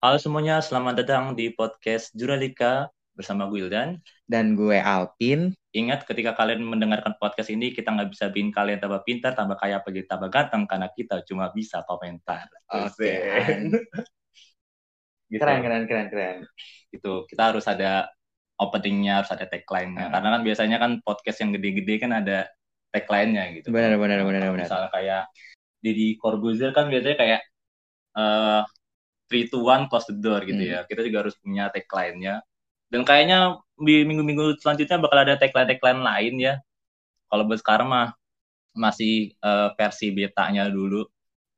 Halo semuanya, selamat datang di podcast Jurnalika bersama gue Ildan. Dan gue Alpin. Ingat ketika kalian mendengarkan podcast ini, kita nggak bisa bikin kalian tambah pintar, tambah kaya, apa tambah ganteng, karena kita cuma bisa komentar. Oke. Gitu. Keren, keren, keren, keren. Gitu, kita harus ada openingnya, harus ada tagline-nya. Hmm. Karena kan biasanya kan podcast yang gede-gede kan ada tagline-nya gitu. Benar, benar, benar, benar. Misalnya kayak Deddy Corbuzier kan biasanya kayak eh three to one close the door gitu Hmm. ya. Kita juga harus punya tagline-nya. Dan kayaknya di minggu-minggu selanjutnya bakal ada tagline-tagline lain ya. Kalau buat sekarang mah masih eh, versi betanya dulu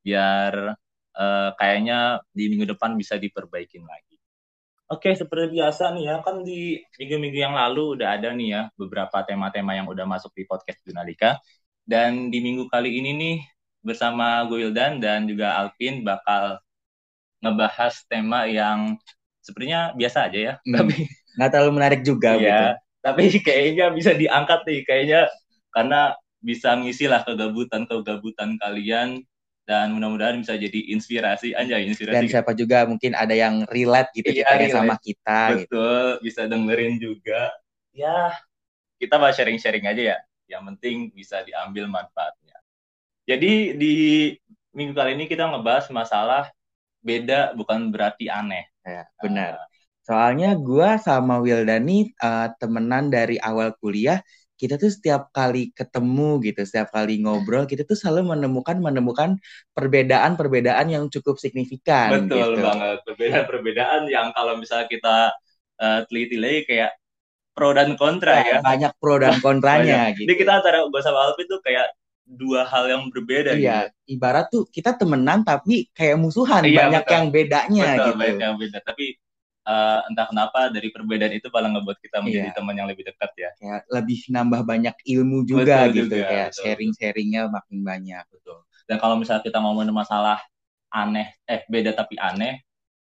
biar eh, kayaknya di minggu depan bisa diperbaikin lagi. Oke, seperti biasa nih ya, kan di minggu-minggu yang lalu udah ada nih ya beberapa tema-tema yang udah masuk di podcast Jurnalika. Dan di minggu kali ini nih bersama gue Wildan dan juga Alvin bakal ngebahas tema yang sepertinya biasa aja ya, Hmm, tapi Nggak terlalu menarik juga gitu. ya, tapi kayaknya bisa diangkat nih, kayaknya karena bisa ngisi lah kegabutan-kegabutan kalian dan mudah-mudahan bisa jadi inspirasi aja, Dan inspirasi siapa juga mungkin ada yang relate gitu Iya, ceritanya relate. sama kita gitu. betul, bisa dengerin juga. Ya, kita bahas sharing-sharing aja ya. Yang penting bisa diambil manfaatnya. Jadi di minggu kali ini kita ngebahas masalah beda bukan berarti aneh. Ya, benar. Soalnya gue sama Wildani eh, temenan dari awal kuliah, kita tuh setiap kali ketemu gitu, setiap kali ngobrol, kita tuh selalu menemukan menemukan perbedaan-perbedaan yang cukup signifikan Betul gitu. banget. Perbedaan-perbedaan yang kalau misalnya kita eh, teliti lagi kayak pro dan kontra ya. Banyak pro dan kontranya gitu. Jadi kita antara gue sama Alvin tuh kayak dua hal yang berbeda Iya, ibarat tuh kita temenan tapi kayak musuhan, Iya, banyak betul. yang bedanya Betul, gitu. banyak yang beda. Tapi eh, entah kenapa dari perbedaan itu malah ngebuat kita menjadi Iya. teman yang lebih dekat ya. Kayak lebih nambah banyak ilmu juga Betul gitu, juga, kayak sharing-sharingnya makin banyak. Betul. Dan kalau misalnya kita ngomongin masalah aneh, eh beda tapi aneh,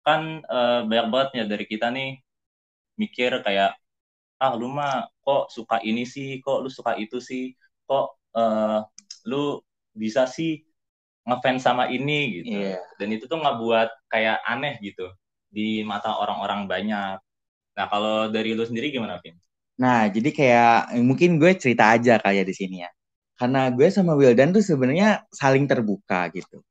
kan eh, banyak banget ya dari kita nih mikir kayak ah lu mah kok suka ini sih, kok lu suka itu sih, kok eh, lu bisa sih ngefans sama ini gitu. Iya. Dan itu tuh nggak buat kayak aneh gitu di mata orang-orang banyak. Nah kalau dari lu sendiri gimana, Vin? Nah, jadi kayak mungkin gue cerita aja kayak di sini ya. Karena gue sama Wildan tuh sebenarnya saling terbuka gitu.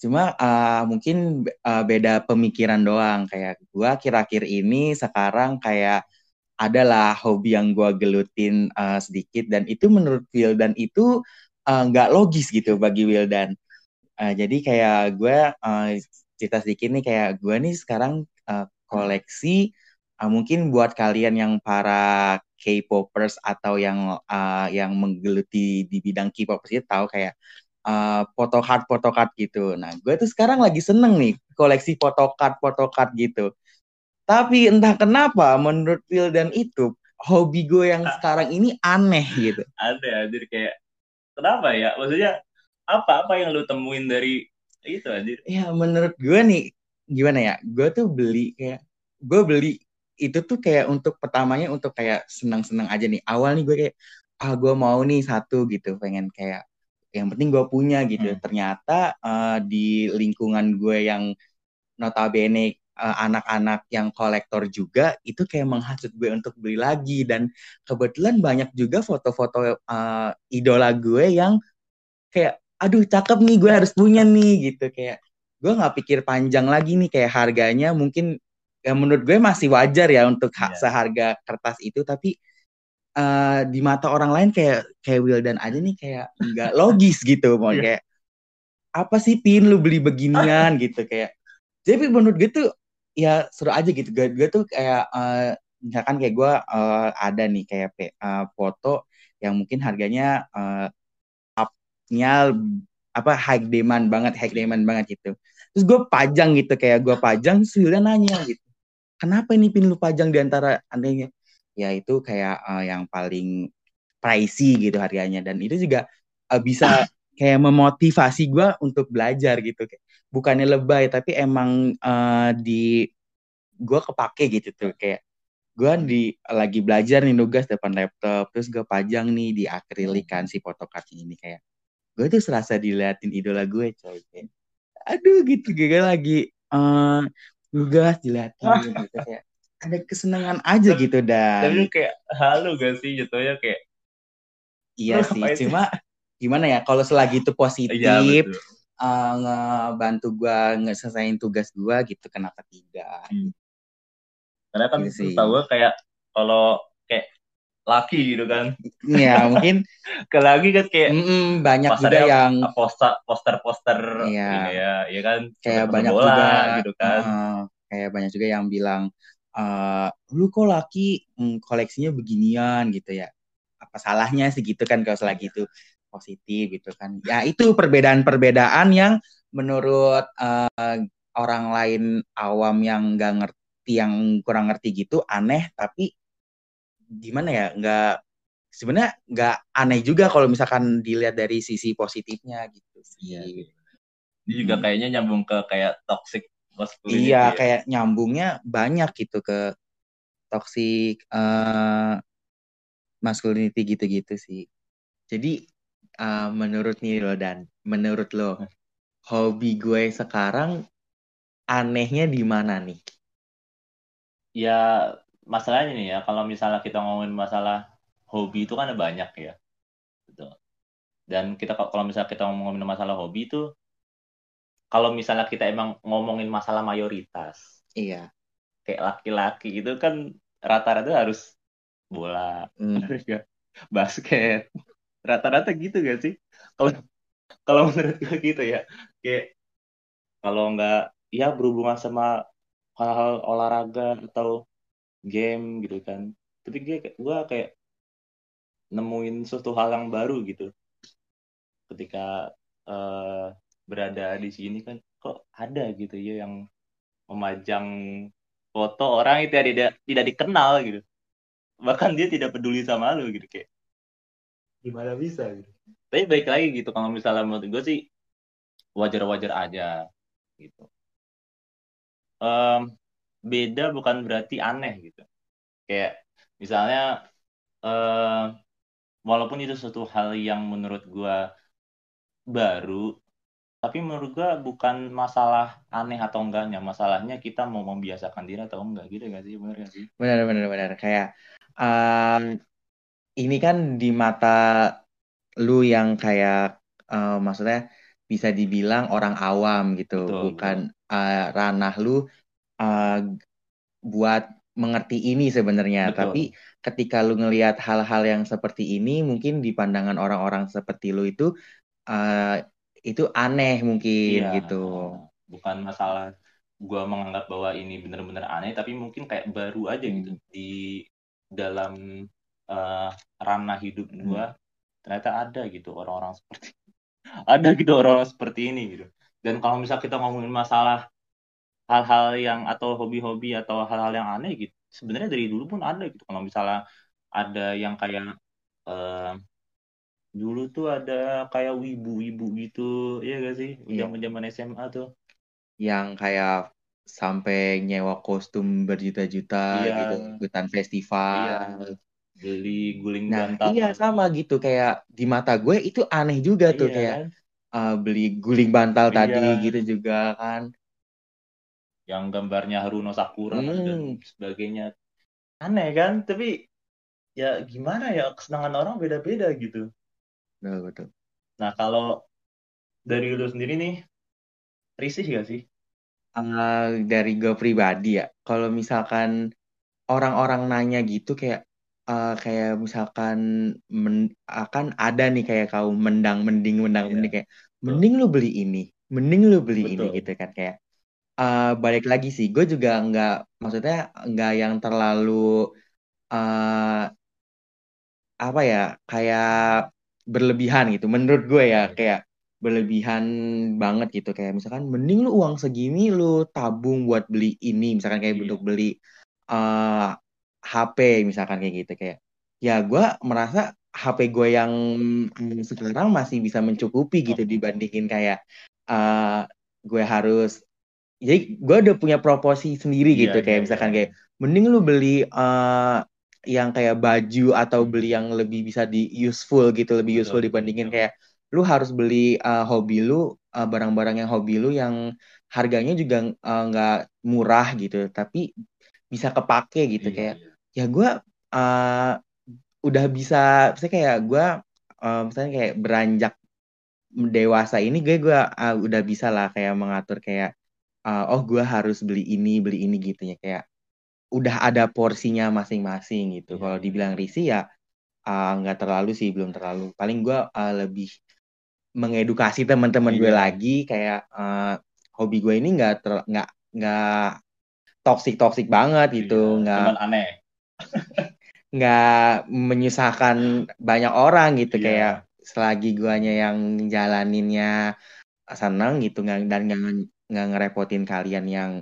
Cuma eh, mungkin eh, beda pemikiran doang. Kayak gue akhir-akhir ini sekarang kayak adalah hobi yang gue gelutin eh, sedikit dan itu menurut Wildan itu eh, nggak logis gitu bagi Wildan. Eh, jadi kayak gue eh, cerita sedikit nih kayak gue nih sekarang eh, koleksi eh, mungkin buat kalian yang para K-popers atau yang eh, yang menggeluti di bidang K-popers itu tahu kayak eh, foto card foto card gitu. Nah, gue tuh sekarang lagi seneng nih koleksi foto card foto card gitu. Tapi entah kenapa menurut Wildan itu hobi gue yang sekarang ini aneh gitu. Ada, jadi kayak kenapa ya? Maksudnya apa-apa yang lu temuin dari itu anjir? Ya menurut gue nih gimana ya? Gue tuh beli kayak gue beli itu tuh kayak untuk pertamanya untuk kayak senang-senang aja nih. Awal nih gue kayak ah gue mau nih satu gitu, pengen kayak yang penting gue punya gitu. Hmm. Ternyata eh, di lingkungan gue yang notabene eh, anak-anak yang kolektor juga itu kayak menghasut gue untuk beli lagi. Dan kebetulan banyak juga foto-foto eh, idola gue yang kayak aduh cakep nih gue harus punya nih gitu. Kayak gue nggak pikir panjang lagi nih kayak harganya mungkin ya menurut gue masih wajar ya untuk Iya. seharga kertas itu. Tapi eh, di mata orang lain kayak kayak Wildan aja nih kayak nggak logis gitu. Mau Iya. kayak apa sih pin? Lu beli beginian gitu. Kayak jadi menurut gue tuh ya seru aja gitu. Gue, gue tuh kayak eh, misalkan kayak gue eh, ada nih kayak eh, foto yang mungkin harganya eh, up-nya apa high demand banget high demand banget gitu. Terus gue pajang gitu kayak gue pajang Wildan nanya gitu kenapa ini pin lu pajang di antara andainya ya itu kayak eh, yang paling pricey gitu harganya. Dan itu juga eh, bisa kayak memotivasi gue untuk belajar gitu Kayak bukannya lebay tapi emang eh, di gue kepake gitu tuh kayak gue di lagi belajar nih nugas depan laptop terus gue pajang nih di akrilik kan si photocardnya ini kayak gue tuh serasa diliatin idola gue coy kayak aduh gitu gue lagi uh, tugas dilihatin gitu kayak ada kesenangan aja gitu dan tapi kayak halu gak sih jatuhnya kayak iya sih sih? Gimana ya kalau selagi itu positif iya betul. uh, ngebantu gua ngeselesain tugas gua gitu kenapa tidak Hmm. karena kan Gitu gue kayak kalau kayak laki gitu kan. Ya mungkin ke lagi kan kayak mm-mm, banyak juga yang poster poster poster Iya. ya ya kan? Kayak banyak bola, juga gitu kan. uh, kayak banyak juga yang bilang eh lu kok laki mm, koleksinya beginian gitu ya. Apa salahnya sih gitu kan kalau selagi itu positif gitu kan ya itu perbedaan-perbedaan yang menurut eh, orang lain awam yang nggak ngerti yang kurang ngerti gitu aneh tapi gimana ya nggak sebenarnya nggak aneh juga kalau misalkan dilihat dari sisi positifnya gitu Iya sih sih. Ini juga Hmm. kayaknya nyambung ke kayak toxic masculinity Iya, ya. kayak nyambungnya banyak gitu ke toxic eh masculinity gitu-gitu sih. Jadi eh, menurut nih lo dan menurut lo hobi gue sekarang anehnya di mana nih? Ya masalahnya nih ya kalau misalnya kita ngomongin masalah hobi itu kan ada banyak ya. Gitu. Dan kita kalau misalnya kita ngomongin masalah hobi itu kalau misalnya kita emang ngomongin masalah mayoritas Iya. kayak laki-laki itu kan rata-rata harus bola, Hmm. ya, basket. Rata-rata gitu gak sih? Kalau kalau menurut gue gitu ya. Kayak kalau nggak ya berhubungan sama hal-hal olahraga atau game gitu kan. Tapi gue gue kayak nemuin suatu hal yang baru gitu. Ketika eh, berada di sini kan kok ada gitu ya yang memajang foto orang itu tidak tidak dikenal gitu bahkan dia tidak peduli sama lu gitu kayak gimana bisa gitu? Tapi baik lagi gitu kalau misalnya menurut gue sih wajar-wajar aja gitu. Em, beda bukan berarti aneh gitu. Kayak misalnya eh walaupun itu suatu hal yang menurut gue baru tapi menurut gue bukan masalah aneh atau enggaknya. Masalahnya kita mau membiasakan diri atau enggak gitu gak sih? Bener gak sih? Benar benar benar kayak em, ini kan di mata lu yang kayak eh, maksudnya bisa dibilang orang awam gitu, Betul, bukan eh, ranah lu eh, buat mengerti ini sebenarnya. Betul. Tapi ketika lu ngelihat hal-hal yang seperti ini, mungkin di pandangan orang-orang seperti lu itu eh, itu aneh mungkin Iya, gitu. bukan masalah gua menganggap bahwa ini benar-benar aneh tapi mungkin kayak baru aja gitu Hmm. di dalam eh, ranah hidup Hmm. gua ternyata ada gitu orang-orang seperti ada gitu orang-orang seperti ini gitu dan kalau misal kita ngomongin masalah hal-hal yang atau hobi-hobi atau hal-hal yang aneh gitu sebenarnya dari dulu pun ada gitu kalau misalnya ada yang kayak eh, dulu tuh ada kayak wibu-wibu gitu ya gak sih Iya. zaman-zaman SMA tuh Yang kayak sampai nyewa kostum berjuta-juta Iya. gitu, ikutan festival. Beli guling Nah, bantal iya sama gitu kayak di mata gue itu aneh juga tuh Iya kayak kan? uh, beli guling bantal Iya. tadi gitu juga kan. yang gambarnya Haruno Sakura Hmm. dan sebagainya aneh kan tapi ya gimana ya kesenangan orang beda-beda gitu Betul, betul. nah kalau dari lu sendiri nih risih gak sih Uh, dari gue pribadi ya, kalau misalkan orang-orang nanya gitu kayak uh, kayak misalkan men- akan ada nih kayak kaum mendang mending mendang Iya. mending kayak mending lu beli ini, mending lu beli ini Betul. gitu kan kayak uh, balik lagi sih, gue juga nggak maksudnya nggak yang terlalu uh, apa ya kayak berlebihan gitu menurut gue ya Iya. kayak berlebihan banget gitu kayak misalkan mending lu uang segini lu tabung buat beli ini misalkan kayak Iya. untuk beli eh HP misalkan kayak gitu kayak ya gue merasa HP gue yang mm, sekarang masih bisa mencukupi gitu dibandingin kayak eh gue harus jadi gue udah punya proporsi sendiri Iya, gitu kayak iya, misalkan iya. kayak mending lu beli eh yang kayak baju atau beli yang lebih bisa di useful gitu lebih Betul, useful dibandingin betul. kayak lu harus beli eh, hobi lu uh, barang-barang yang hobi lu yang harganya juga uh, nggak uh, murah gitu tapi bisa kepake gitu iya, kayak iya. Ya gue uh, udah bisa saya kayak gue uh, misalnya kayak beranjak dewasa ini gue gue uh, udah bisa lah kayak mengatur kayak uh, oh gue harus beli ini beli ini gitu ya kayak udah ada porsinya masing-masing gitu. Yeah. Kalau dibilang risi ya nggak uh, terlalu sih belum terlalu. Paling gue uh, lebih mengedukasi teman-teman yeah. gue iya. lagi kayak uh, hobi gue ini nggak nggak nggak toksik toksik banget gitu nggak yeah. aneh nggak menyusahkan banyak orang gitu yeah. kayak selagi guanya yang jalaninnya senang gitu nggak dan nggak nggak ngerepotin kalian yang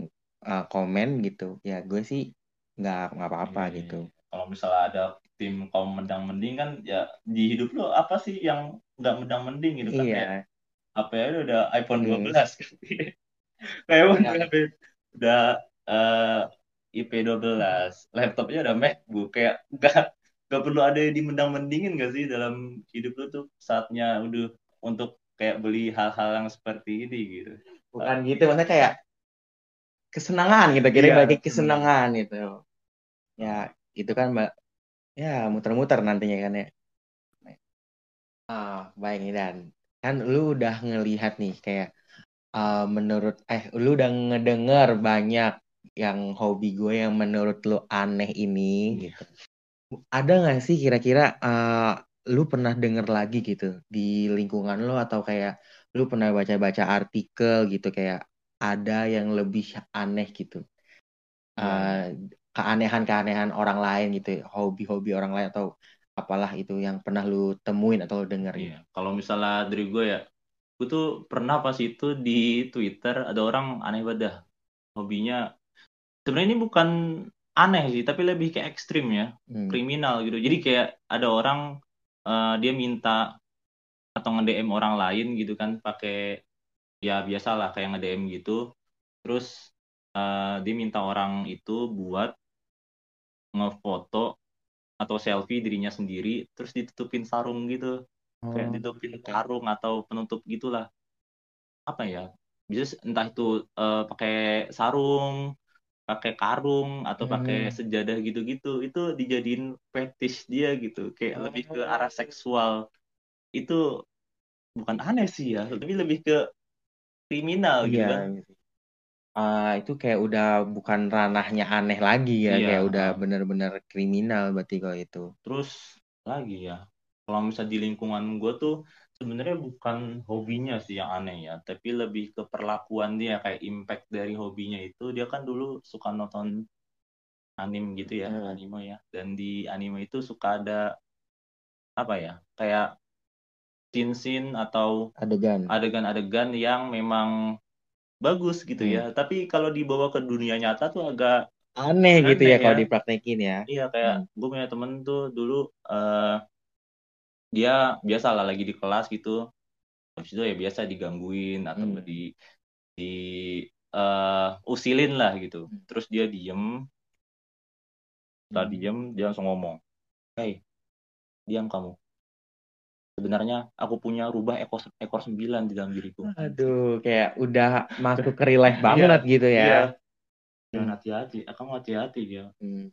uh, komen gitu ya gue sih nggak nggak apa-apa yeah. gitu kalau misalnya ada tim kaum mendang mending kan ya di hidup lo apa sih yang nggak mendang mending gitu kan yeah. ya apa ya udah iPhone hmm. 12 kayak udah udah uh, IP 12 laptopnya udah MacBook. Kayak nggak nggak perlu ada yang dimendang mendingin gak sih dalam hidup lo tuh saatnya udah untuk kayak beli hal-hal yang seperti ini gitu. Bukan gitu maksudnya kayak kesenangan gitu kira yeah. bagi kesenangan itu ya itu kan mbak. Ya muter-muter nantinya kan ya. Ah baik nih dan. Kan lu udah ngelihat nih kayak uh, menurut eh lu udah ngedenger banyak yang hobi gue yang menurut lu aneh ini. Gitu ada nggak sih kira-kira uh, lu pernah denger lagi gitu di lingkungan lo? Atau kayak lu pernah baca-baca artikel gitu kayak ada yang lebih aneh gitu? Uh, keanehan-keanehan orang lain gitu hobi-hobi orang lain atau apalah itu yang pernah lu temuin atau lu denger iya. kalau misalnya dari gue ya gue tuh pernah pas itu di Twitter ada orang aneh banget hobinya sebenarnya ini bukan aneh sih tapi lebih kayak ekstrim ya hmm. kriminal gitu. Jadi kayak ada orang uh, dia minta atau nge-DM orang lain gitu kan pakai ya biasa lah kayak nge-DM gitu. Terus uh, dia minta orang itu buat ngefoto atau selfie dirinya sendiri terus ditutupin sarung gitu. Oh. kayak ditutupin karung atau penutup gitulah. Apa ya? Bisa entah itu uh, pakai sarung pakai karung atau pakai hmm. sejadah gitu-gitu itu dijadiin fetish dia gitu kayak oh. lebih ke arah seksual itu bukan aneh sih ya tapi lebih ke kriminal gitu iya, kan uh, itu kayak udah bukan ranahnya aneh lagi ya iya. kayak udah bener-bener kriminal berarti kalau itu terus lagi ya kalau misal di lingkungan gue tuh sebenarnya bukan hobinya sih yang aneh ya tapi lebih ke perlakuan dia kayak impact dari hobinya itu dia kan dulu suka nonton anim gitu ya hmm. anime ya dan di anime itu suka ada apa ya kayak scene-scene atau adegan adegan-adegan yang memang bagus gitu ya. hmm. ya tapi kalau dibawa ke dunia nyata tuh agak aneh, aneh gitu ya, ya kalau dipraktekin ya iya kayak hmm. gue punya temen tuh dulu uh, dia biasa lah lagi di kelas gitu habis itu ya biasa digangguin atau hmm. di di uh, usilin lah gitu hmm. terus dia diem setelah hmm. diem dia langsung ngomong hey diam kamu sebenarnya aku punya rubah ekor ekor sembilan di dalam diriku. Aduh, kayak udah masuk ke life iya, banget gitu ya. Iya. Dan hati-hati, akan hati-hati ya. Hmm.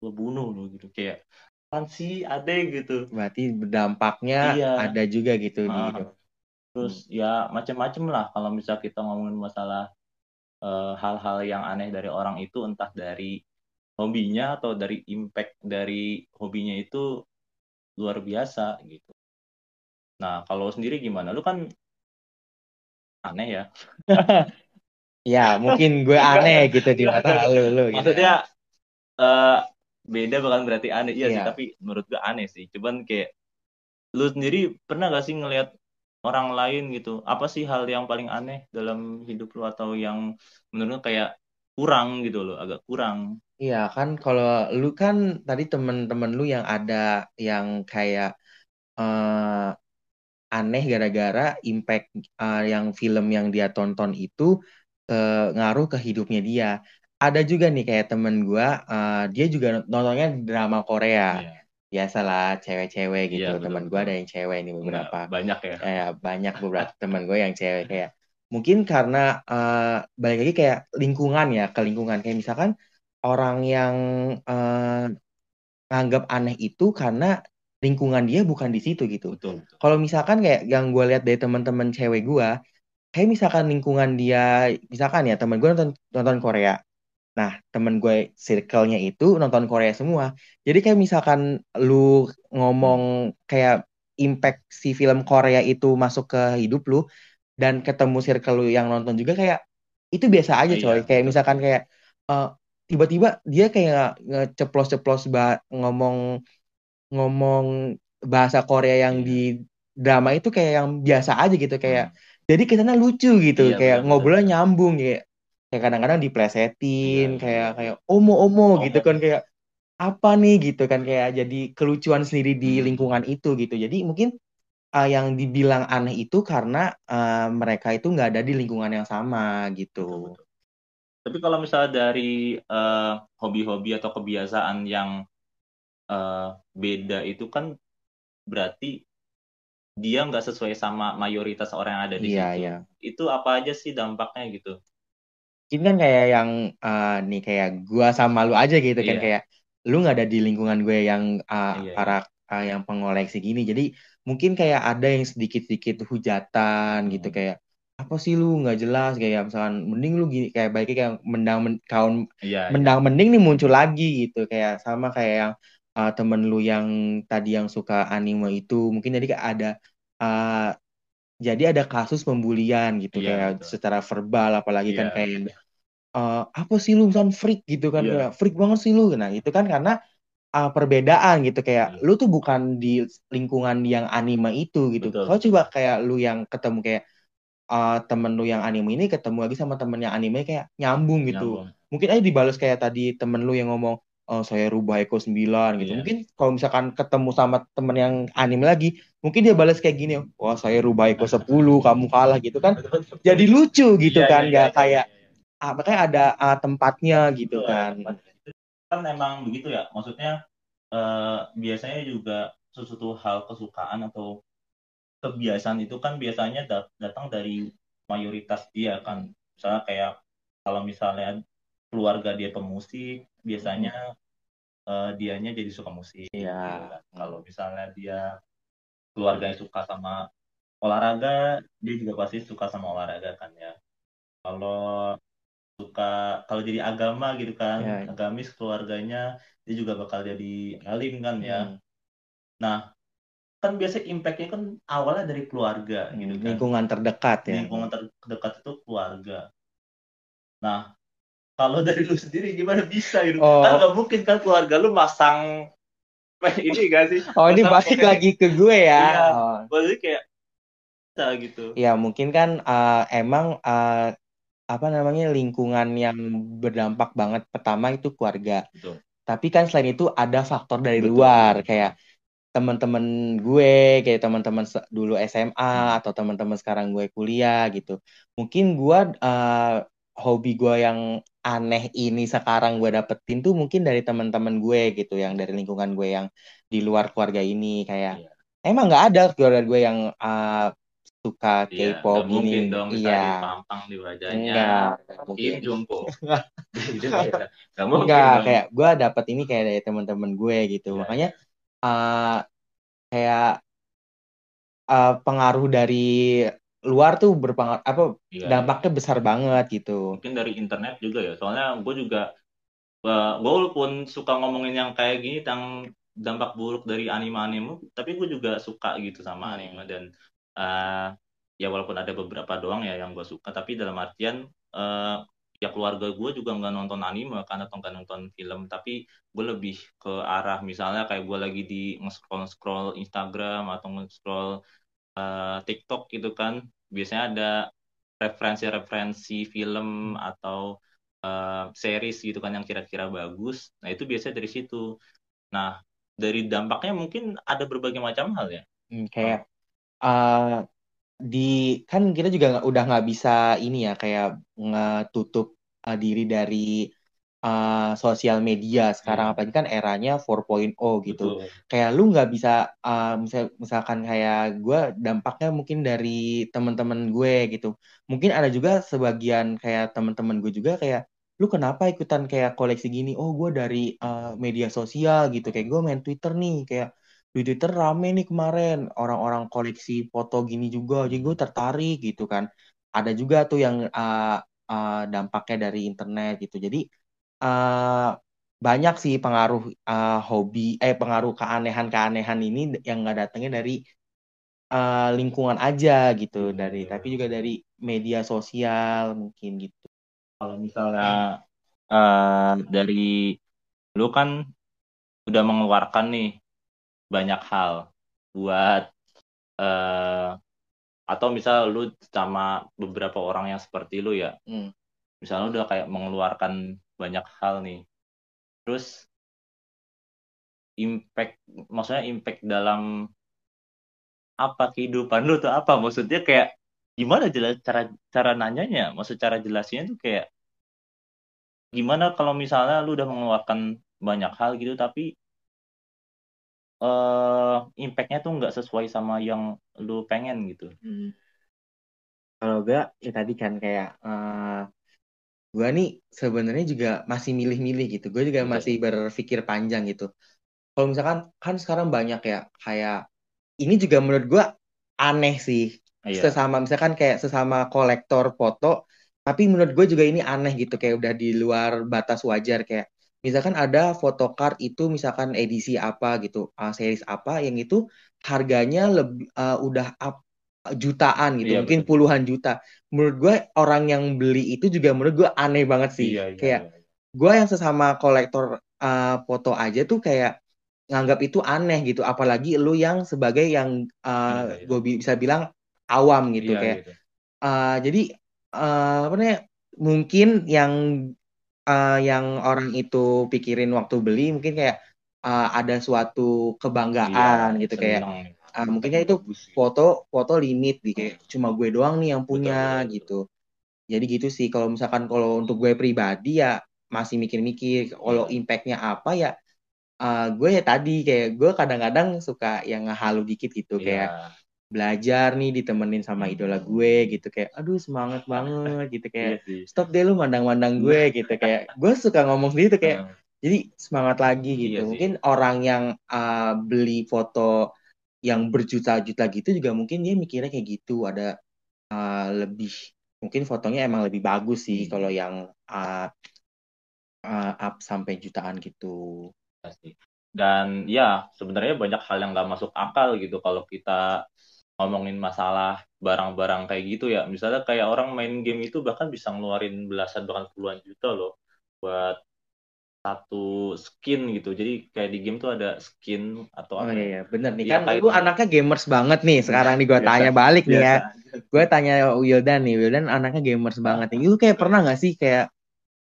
Lo bunuh lo gitu kayak kan sih ada gitu. Berarti berdampaknya iya. ada juga gitu uh, di hidup. Terus hmm. ya macam-macam lah kalau misal kita ngomongin masalah eh, hal-hal uh, yang aneh dari orang itu entah dari hobinya atau dari impact dari hobinya itu luar biasa gitu. Nah, kalau sendiri gimana? Lu kan aneh ya. ya, mungkin gue aneh gitu di mata lu, lu gitu. Maksudnya uh, beda bukan berarti aneh iya, iya sih, tapi menurut gue aneh sih. Cuman kayak lu sendiri pernah gak sih ngelihat orang lain gitu? Apa sih hal yang paling aneh dalam hidup lu atau yang menurut lu kayak kurang gitu loh, agak kurang. Iya kan kalau lu kan tadi temen-temen lu yang ada yang kayak uh, aneh gara-gara impact uh, yang film yang dia tonton itu uh, ngaruh ke hidupnya dia. Ada juga nih kayak temen gue, uh, dia juga nontonnya drama Korea. Yeah. biasalah cewek-cewek gitu. Betul, teman gue ada yang cewek nih beberapa. Nah, banyak ya. Kayak banyak beberapa teman gue yang cewek kayak mungkin karena uh, balik lagi kayak lingkungan ya ke lingkungan kayak misalkan orang yang uh, nganggap aneh itu karena lingkungan dia bukan di situ gitu. Betul. betul. Kalau misalkan kayak yang gue lihat dari teman-teman cewek gue, kayak misalkan lingkungan dia, misalkan ya teman gue nonton nonton Korea, Nah, temen gue circle-nya itu nonton Korea semua. Jadi kayak misalkan lu ngomong kayak impact si film Korea itu masuk ke hidup lu dan ketemu circle lu yang nonton juga kayak itu biasa aja coy. Iya, kayak misalkan kayak uh, tiba-tiba dia kayak ngeceplos-ceplos ngomong ngomong bahasa Korea yang iya. di drama itu kayak yang biasa aja gitu kayak hmm. jadi kesannya lucu gitu iya, kayak ngobrolnya nyambung ya kayak kadang-kadang diplesetin iya, kayak kayak omo omo gitu kan kayak apa nih gitu kan kayak jadi kelucuan sendiri di hmm. lingkungan itu gitu jadi mungkin uh, yang dibilang aneh itu karena uh, mereka itu nggak ada di lingkungan yang sama gitu tapi kalau misalnya dari uh, hobi-hobi atau kebiasaan yang uh, beda itu kan berarti dia nggak sesuai sama mayoritas orang yang ada di iya, situ. Iya. Itu apa aja sih dampaknya gitu? Ini kan kayak yang uh, nih kayak gua sama lu aja gitu kan yeah. kayak lu nggak ada di lingkungan gue yang uh, yeah, para uh, yang pengoleksi gini jadi mungkin kayak ada yang sedikit-sedikit hujatan gitu hmm. kayak apa sih lu nggak jelas kayak misalkan mending lu gini kayak baiknya kayak mendang men, kaun yeah, iya. mendang yeah. mending nih muncul lagi gitu kayak sama kayak yang uh, temen lu yang tadi yang suka anime itu mungkin jadi kayak ada uh, jadi ada kasus pembulian gitu yeah, kayak betul. secara verbal apalagi yeah. kan iya. Kayak uh, apa sih lu misalnya freak gitu kan yeah. kayak freak banget sih lu nah itu kan karena uh, perbedaan gitu kayak yeah. lu tuh bukan di lingkungan yang anime itu gitu kalau coba kayak lu yang ketemu kayak uh, temen lu yang anime ini ketemu lagi sama temen yang anime kayak nyambung gitu nyambung. mungkin aja dibalas kayak tadi temen lu yang ngomong oh, saya rubah Eko 9 gitu. Yeah. Mungkin kalau misalkan ketemu sama temen yang anime lagi, mungkin dia balas kayak gini, wah saya rubah Eko 10, kamu kalah gitu kan. Jadi lucu gitu yeah, kan, yeah, yeah, kayak yeah, yeah. Ah, makanya ada ah, tempatnya gitu Betul, kan. Kan emang begitu ya, maksudnya uh, biasanya juga sesuatu hal kesukaan atau kebiasaan itu kan biasanya dat datang dari mayoritas dia kan. Misalnya kayak kalau misalnya keluarga dia pemusik biasanya uh, dianya jadi suka musik yeah. gitu kan. kalau misalnya dia keluarga yang suka sama olahraga dia juga pasti suka sama olahraga kan ya kalau suka kalau jadi agama gitu kan yeah. Iya. agamis keluarganya dia juga bakal jadi alim kan ya hmm. nah kan biasa impactnya kan awalnya dari keluarga hmm, gitu kan lingkungan terdekat ya lingkungan terdekat itu keluarga nah kalau dari lu sendiri gimana bisa gitu oh. kan gak mungkin kan keluarga lu masang ini gak sih oh ini balik lagi ke gue ya iya, oh. Kayak gitu ya mungkin kan uh, emang uh, apa namanya lingkungan yang berdampak banget pertama itu keluarga Betul. tapi kan selain itu ada faktor dari Betul. luar kayak teman-teman gue kayak teman-teman dulu SMA hmm. atau teman-teman sekarang gue kuliah gitu mungkin gue uh, hobi gue yang aneh ini sekarang gue dapetin tuh mungkin dari teman-teman gue gitu yang dari lingkungan gue yang di luar keluarga ini kayak iya. emang nggak ada keluarga gue yang uh, suka iya, K-pop gini dong iya. pampang di wajahnya. Enggak mungkin jumpo nggak mungkin enggak kayak gue dapet ini kayak dari teman-teman gue gitu. Iya, makanya uh, kayak uh, pengaruh dari luar tuh berpengaruh apa iya, dampaknya iya. besar banget gitu. Mungkin dari internet juga ya. Soalnya gue juga uh, gue walaupun suka ngomongin yang kayak gini tentang dampak buruk dari anime-anime, tapi gue juga suka gitu sama hmm. anime dan uh, ya walaupun ada beberapa doang ya yang gue suka, tapi dalam artian uh, ya keluarga gue juga nggak nonton anime atau nggak nonton film, tapi gue lebih ke arah misalnya kayak gue lagi di nge-scroll scroll Instagram atau nge-scroll uh, TikTok gitu kan biasanya ada referensi-referensi film atau uh, series gitu kan yang kira-kira bagus. Nah itu biasanya dari situ. Nah dari dampaknya mungkin ada berbagai macam hal ya. Hmm, kayak uh, di kan kita juga udah nggak bisa ini ya kayak ngetutup uh, diri dari uh, sosial media sekarang hmm. apalagi kan eranya 4.0 gitu. Betul. Kayak lu nggak bisa uh, misal misalkan kayak gue dampaknya mungkin dari teman-teman gue gitu. Mungkin ada juga sebagian kayak teman-teman gue juga kayak lu kenapa ikutan kayak koleksi gini? Oh gue dari uh, media sosial gitu. Kayak gue main Twitter nih kayak di Twitter rame nih kemarin orang-orang koleksi foto gini juga. Jadi gue tertarik gitu kan. Ada juga tuh yang uh, uh, dampaknya dari internet gitu. Jadi uh, banyak sih pengaruh uh, hobi eh pengaruh keanehan-keanehan ini yang nggak datangnya dari uh, lingkungan aja gitu hmm, dari tapi juga dari media sosial mungkin gitu kalau misalnya uh, dari lu kan udah mengeluarkan nih banyak hal buat uh, atau misal lu sama beberapa orang yang seperti lu ya hmm. misalnya udah kayak mengeluarkan banyak hal nih terus impact maksudnya impact dalam apa kehidupan lu tuh apa maksudnya kayak gimana jelas cara cara nanyanya maksud cara jelasnya tuh kayak gimana kalau misalnya lu udah mengeluarkan banyak hal gitu tapi uh, impactnya tuh nggak sesuai sama yang lu pengen gitu. Hmm. kalau gue ya tadi kan kayak uh, gue nih sebenarnya juga masih milih-milih gitu. Gue juga masih berpikir panjang gitu. Kalau misalkan kan sekarang banyak ya kayak ini juga menurut gue aneh sih. Iya. sesama misalkan kayak sesama kolektor foto tapi menurut gue juga ini aneh gitu. Kayak udah di luar batas wajar kayak misalkan ada photocard itu misalkan edisi apa gitu uh, series apa yang itu harganya lebih uh, udah up jutaan gitu, iya, mungkin betul. puluhan juta. Menurut gue orang yang beli itu juga menurut gue aneh banget sih. Iya, iya, kayak iya, iya. gue yang sesama kolektor uh, foto aja tuh kayak nganggap itu aneh gitu. Apalagi lu yang sebagai yang uh, iya, iya. gue bisa bilang awam gitu iya, kayak. Iya. Uh, jadi uh, apa namanya? Mungkin yang uh, yang orang itu pikirin waktu beli mungkin kayak uh, ada suatu kebanggaan iya, gitu kayak uh, mungkinnya itu foto foto limit di kayak cuma gue doang nih yang punya betul, gitu jadi gitu sih kalau misalkan kalau untuk gue pribadi ya masih mikir-mikir kalau iya. impactnya apa ya uh, gue ya tadi kayak gue kadang-kadang suka yang ngehalu dikit gitu yeah. kayak belajar nih ditemenin sama idola hmm. gue gitu kayak aduh semangat banget gitu kayak iya stop deh lu mandang-mandang gue gitu kayak gue suka ngomong gitu kayak jadi semangat lagi gitu. iya mungkin orang yang uh, beli foto yang berjuta-juta gitu juga mungkin dia mikirnya kayak gitu ada uh, lebih mungkin fotonya emang lebih bagus sih hmm. kalau yang uh, uh, up sampai jutaan gitu. Dan ya sebenarnya banyak hal yang nggak masuk akal gitu kalau kita ngomongin masalah barang-barang kayak gitu ya misalnya kayak orang main game itu bahkan bisa ngeluarin belasan bahkan puluhan juta loh buat satu skin gitu. Jadi kayak di game tuh ada skin atau apa. Oh iya, iya. bener nih. Ya, kan lu anaknya gamers banget nih. Sekarang nih gue tanya balik biasa. nih ya. Gue tanya Wildan nih. Wildan anaknya gamers banget nih. Lu kayak pernah gak sih kayak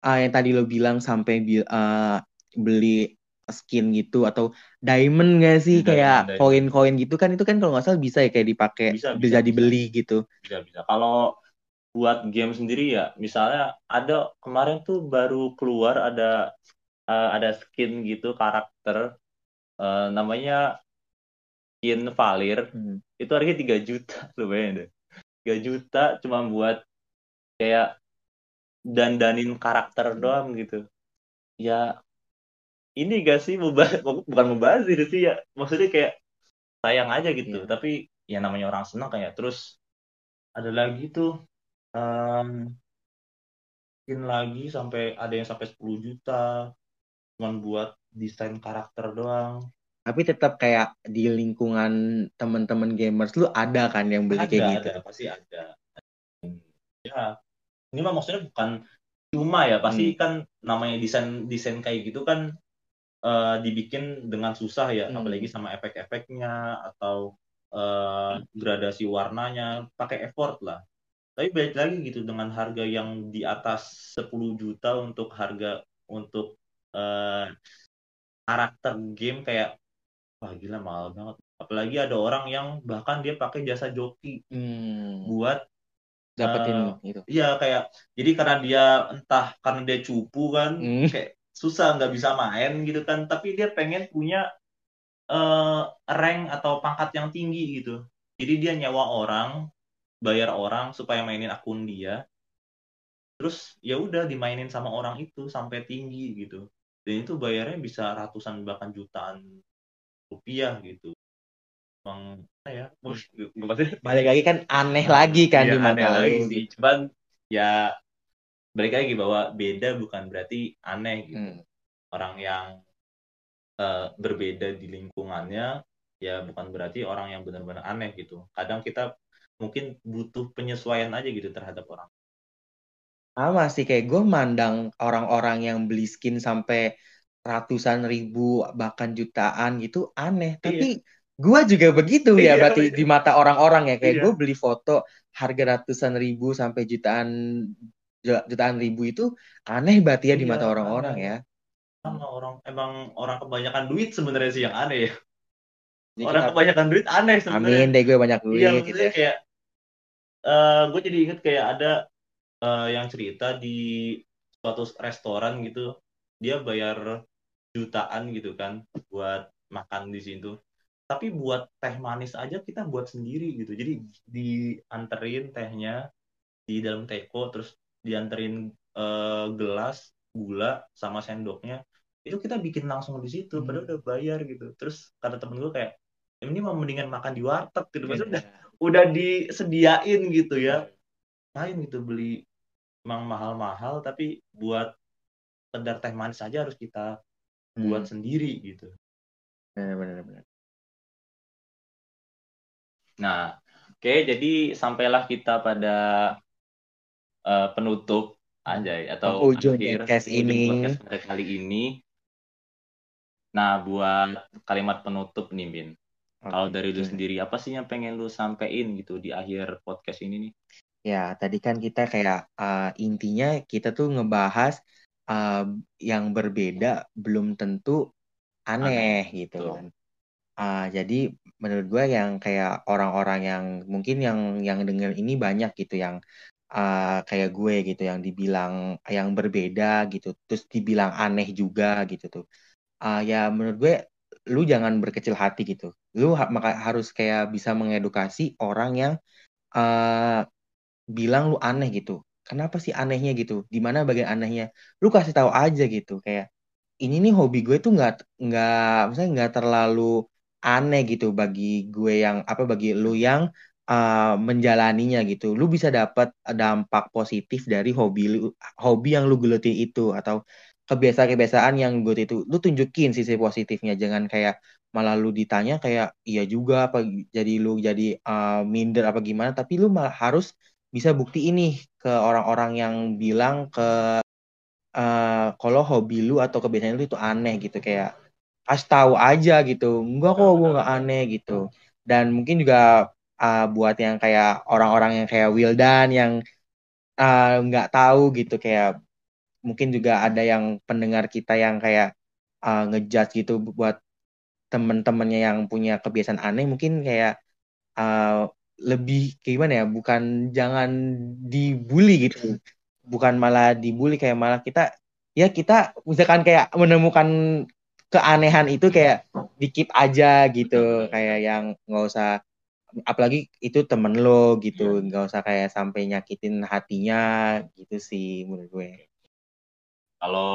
uh, yang tadi lo bilang sampai uh, beli skin gitu atau diamond gak sih? Kayak koin-koin gitu kan itu kan kalau nggak salah bisa ya kayak dipakai bisa, bisa, bisa dibeli gitu. Bisa bisa. Kalau buat game sendiri ya misalnya ada kemarin tuh baru keluar ada uh, ada skin gitu karakter uh, namanya skin Valir hmm. itu harganya 3 juta lumayan deh. 3 juta cuma buat kayak dandanin karakter hmm. doang gitu. Ya ini gak sih membahas, bukan membahas sih ya. Maksudnya kayak sayang aja gitu. Yeah. tapi ya namanya orang senang kayak terus ada lagi tuh um, skin lagi sampai ada yang sampai 10 juta. Cuma buat desain karakter doang. Tapi tetap kayak di lingkungan teman-teman gamers lu ada kan yang beli ada, kayak gitu? ada. Pasti ada. Ya ini mah maksudnya bukan cuma ya. Pasti hmm. kan namanya desain desain kayak gitu kan uh, dibikin dengan susah ya hmm. apalagi sama efek-efeknya atau uh, gradasi warnanya pakai effort lah tapi balik lagi gitu dengan harga yang di atas 10 juta untuk harga untuk uh, karakter game kayak wah gila mahal banget apalagi ada orang yang bahkan dia pakai jasa joki hmm. buat dapetin Eh, itu iya kayak jadi karena dia entah karena dia cupu kan Hmm. kayak susah nggak bisa main gitu kan. Tapi dia pengen punya eh rank atau pangkat yang tinggi gitu. Jadi dia nyewa orang bayar orang supaya mainin akun dia. Terus ya udah dimainin sama orang itu sampai tinggi gitu. Dan itu bayarnya bisa ratusan bahkan jutaan rupiah gitu. Emang ya maksudnya balik lagi kan aneh lagi kan Iya, di mata aneh lagi sih. Cuman ya balik lagi bahwa beda bukan berarti aneh gitu Hmm. orang yang eh, berbeda di lingkungannya ya bukan berarti orang yang benar-benar aneh gitu kadang kita mungkin butuh penyesuaian aja gitu terhadap orang sama sih kayak gue mandang orang-orang yang beli skin sampai ratusan ribu bahkan jutaan gitu aneh Iya. tapi gue juga begitu ya Iya, berarti iya. di mata orang-orang ya kayak Iya. gue beli foto harga ratusan ribu sampai jutaan ju- jutaan ribu itu aneh berarti ya di Iya, mata orang-orang ya sama orang emang orang kebanyakan duit sebenarnya sih yang aneh ya Jadi orang kita- kebanyakan duit aneh sebenarnya amin deh gue banyak duit Iya, gitu ya. kayak eh gue jadi inget kayak ada eh, yang cerita di suatu restoran gitu, dia bayar jutaan gitu kan buat makan di situ. Tapi buat teh manis aja kita buat sendiri gitu. Jadi dianterin tehnya di dalam teko, terus dianterin eh, gelas gula sama sendoknya. Itu kita bikin langsung di situ, Hmm. padahal udah bayar gitu. Terus kata temen gue kayak, ini mah mendingan makan di warteg gitu. Maksudnya Iya. udah disediain gitu ya lain gitu beli emang mahal-mahal tapi buat sekedar teh manis aja harus kita buat Hmm, sendiri gitu bener. nah oke jadi sampailah kita pada eh, penutup anjay atau Penghujung akhir podcast ini. podcast pada kali ini nah buat kalimat penutup nih Bin kalau Oke, dari lu sendiri apa sih yang pengen lu sampein gitu di akhir podcast ini nih Ya, tadi kan kita kayak uh, intinya kita tuh ngebahas uh, yang berbeda belum tentu aneh gitu betul. kan. Uh, jadi menurut gue yang kayak orang-orang yang mungkin yang yang denger ini banyak gitu yang uh, kayak gue gitu yang dibilang yang berbeda gitu, terus dibilang aneh juga gitu tuh. Uh, ya menurut gue lu jangan berkecil hati gitu. Lu ha- maka harus kayak bisa mengedukasi orang yang uh, bilang lu aneh gitu. Kenapa sih anehnya gitu? Di mana bagian anehnya? Lu kasih tahu aja gitu kayak ini nih hobi gue tuh nggak nggak misalnya nggak terlalu aneh gitu bagi gue yang apa bagi lu yang uh, menjalaninya gitu. Lu bisa dapat dampak positif dari hobi lu hobi yang lu geluti itu atau kebiasaan-kebiasaan yang gue itu. Lu tunjukin sisi positifnya jangan kayak malah lu ditanya kayak iya juga apa jadi lu jadi uh, minder apa gimana tapi lu malah harus bisa bukti ini ke orang-orang yang bilang ke uh, kalau hobi lu atau kebiasaan lu itu aneh gitu kayak kasih tahu aja gitu enggak kok gue nggak aneh gitu dan mungkin juga uh, buat yang kayak orang-orang yang kayak Wildan yang uh, nggak tahu gitu kayak mungkin juga ada yang pendengar kita yang kayak uh, ngejudge gitu buat temen-temennya yang punya kebiasaan aneh mungkin kayak uh, lebih gimana ya bukan jangan dibully gitu bukan malah dibully kayak malah kita ya kita misalkan kayak menemukan keanehan itu kayak dikit aja gitu kayak yang nggak usah apalagi itu temen lo gitu nggak usah kayak sampai nyakitin hatinya gitu sih menurut gue. Kalau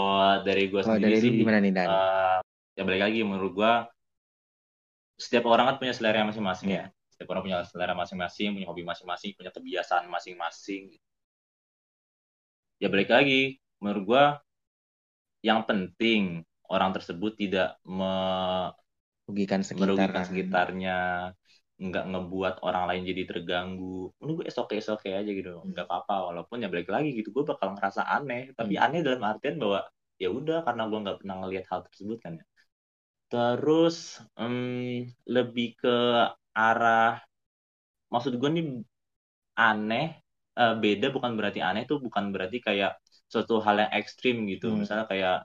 dari gue sendiri dari sih gimana nih Dan? eh, ya balik lagi menurut gue setiap orang kan punya selera masing-masing ya. Setiap orang punya selera masing-masing punya hobi masing-masing punya kebiasaan masing-masing. Ya balik lagi menurut gue yang penting orang tersebut tidak me- merugikan sekitar merugikan kan. sekitarnya nggak ngebuat orang lain jadi terganggu. Menurut gue oke oke aja gitu. Nggak apa-apa walaupun ya balik lagi gitu gue bakal ngerasa aneh. Tapi Hmm. aneh dalam artian bahwa ya udah karena gue nggak pernah ngelihat hal tersebut kan ya. Terus em, lebih ke arah maksud gue nih aneh eh, beda bukan berarti aneh tuh bukan berarti kayak suatu hal yang ekstrim gitu. Hmm. misalnya kayak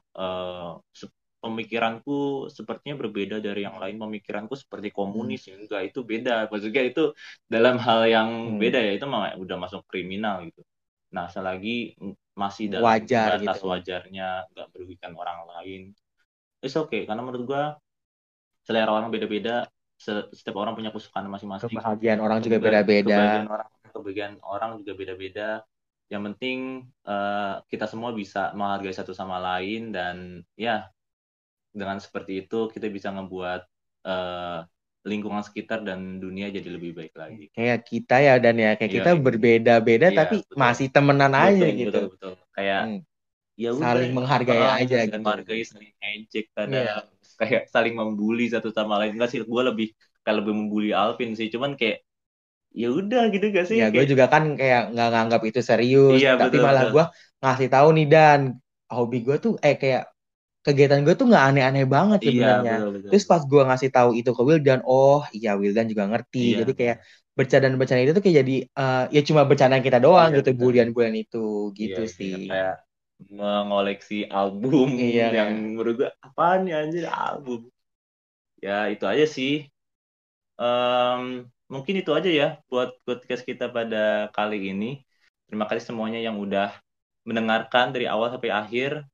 se- pemikiranku sepertinya berbeda dari yang lain. Pemikiranku seperti komunis hmm. enggak itu beda. Maksudnya itu dalam hal yang hmm. beda ya itu mah udah masuk kriminal gitu. Nah selagi masih dalam Wajar, batas gitu. wajarnya nggak merugikan orang lain it's okay. Karena menurut gua selera orang beda-beda setiap orang punya kesukaan masing-masing. Kebahagiaan orang juga beda-beda. kebahagiaan orang kebahagiaan orang juga beda-beda. Yang penting uh, kita semua bisa menghargai satu sama lain dan ya dengan seperti itu kita bisa ngebuat uh, lingkungan sekitar dan dunia jadi lebih baik lagi. Kayak kita ya dan ya kayak iya, kita berbeda-beda iya, tapi betul. masih temenan betul, aja gitu. Betul betul. Kayak hmm. ya udah, saling menghargai aja gitu. Menghargai saling ejek kadang yeah. kayak saling membuli satu sama lain. Enggak sih, gue lebih kayak lebih membuli Alvin sih. Cuman kayak ya udah gitu gak sih? Ya gue juga kan kayak nggak nganggap itu serius. Iya, tapi betul, malah gue ngasih tahu nih dan hobi gue tuh eh kayak kegiatan gue tuh nggak aneh-aneh banget iya, sebenarnya. Iya, Terus pas gue ngasih tahu itu ke Wildan, oh iya Wildan juga ngerti. Iya. Jadi kayak bercanda-bercanda itu tuh kayak jadi uh, ya cuma bercanda kita doang iya, gitu bulian-bulian itu gitu iya, sih. Iya, kayak mengoleksi album iya, yang iya. menurut gue apaan ya anjir album. Ya itu aja sih. Um, mungkin itu aja ya buat podcast kita pada kali ini. Terima kasih semuanya yang udah mendengarkan dari awal sampai akhir.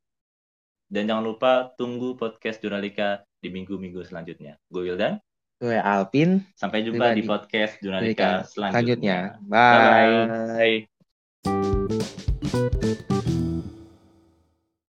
Dan jangan lupa tunggu podcast Jurnalika di minggu-minggu selanjutnya. Gue Wildan. Gue Alpin. Sampai jumpa di, di podcast Jurnalika selanjutnya. selanjutnya. Bye. Bye.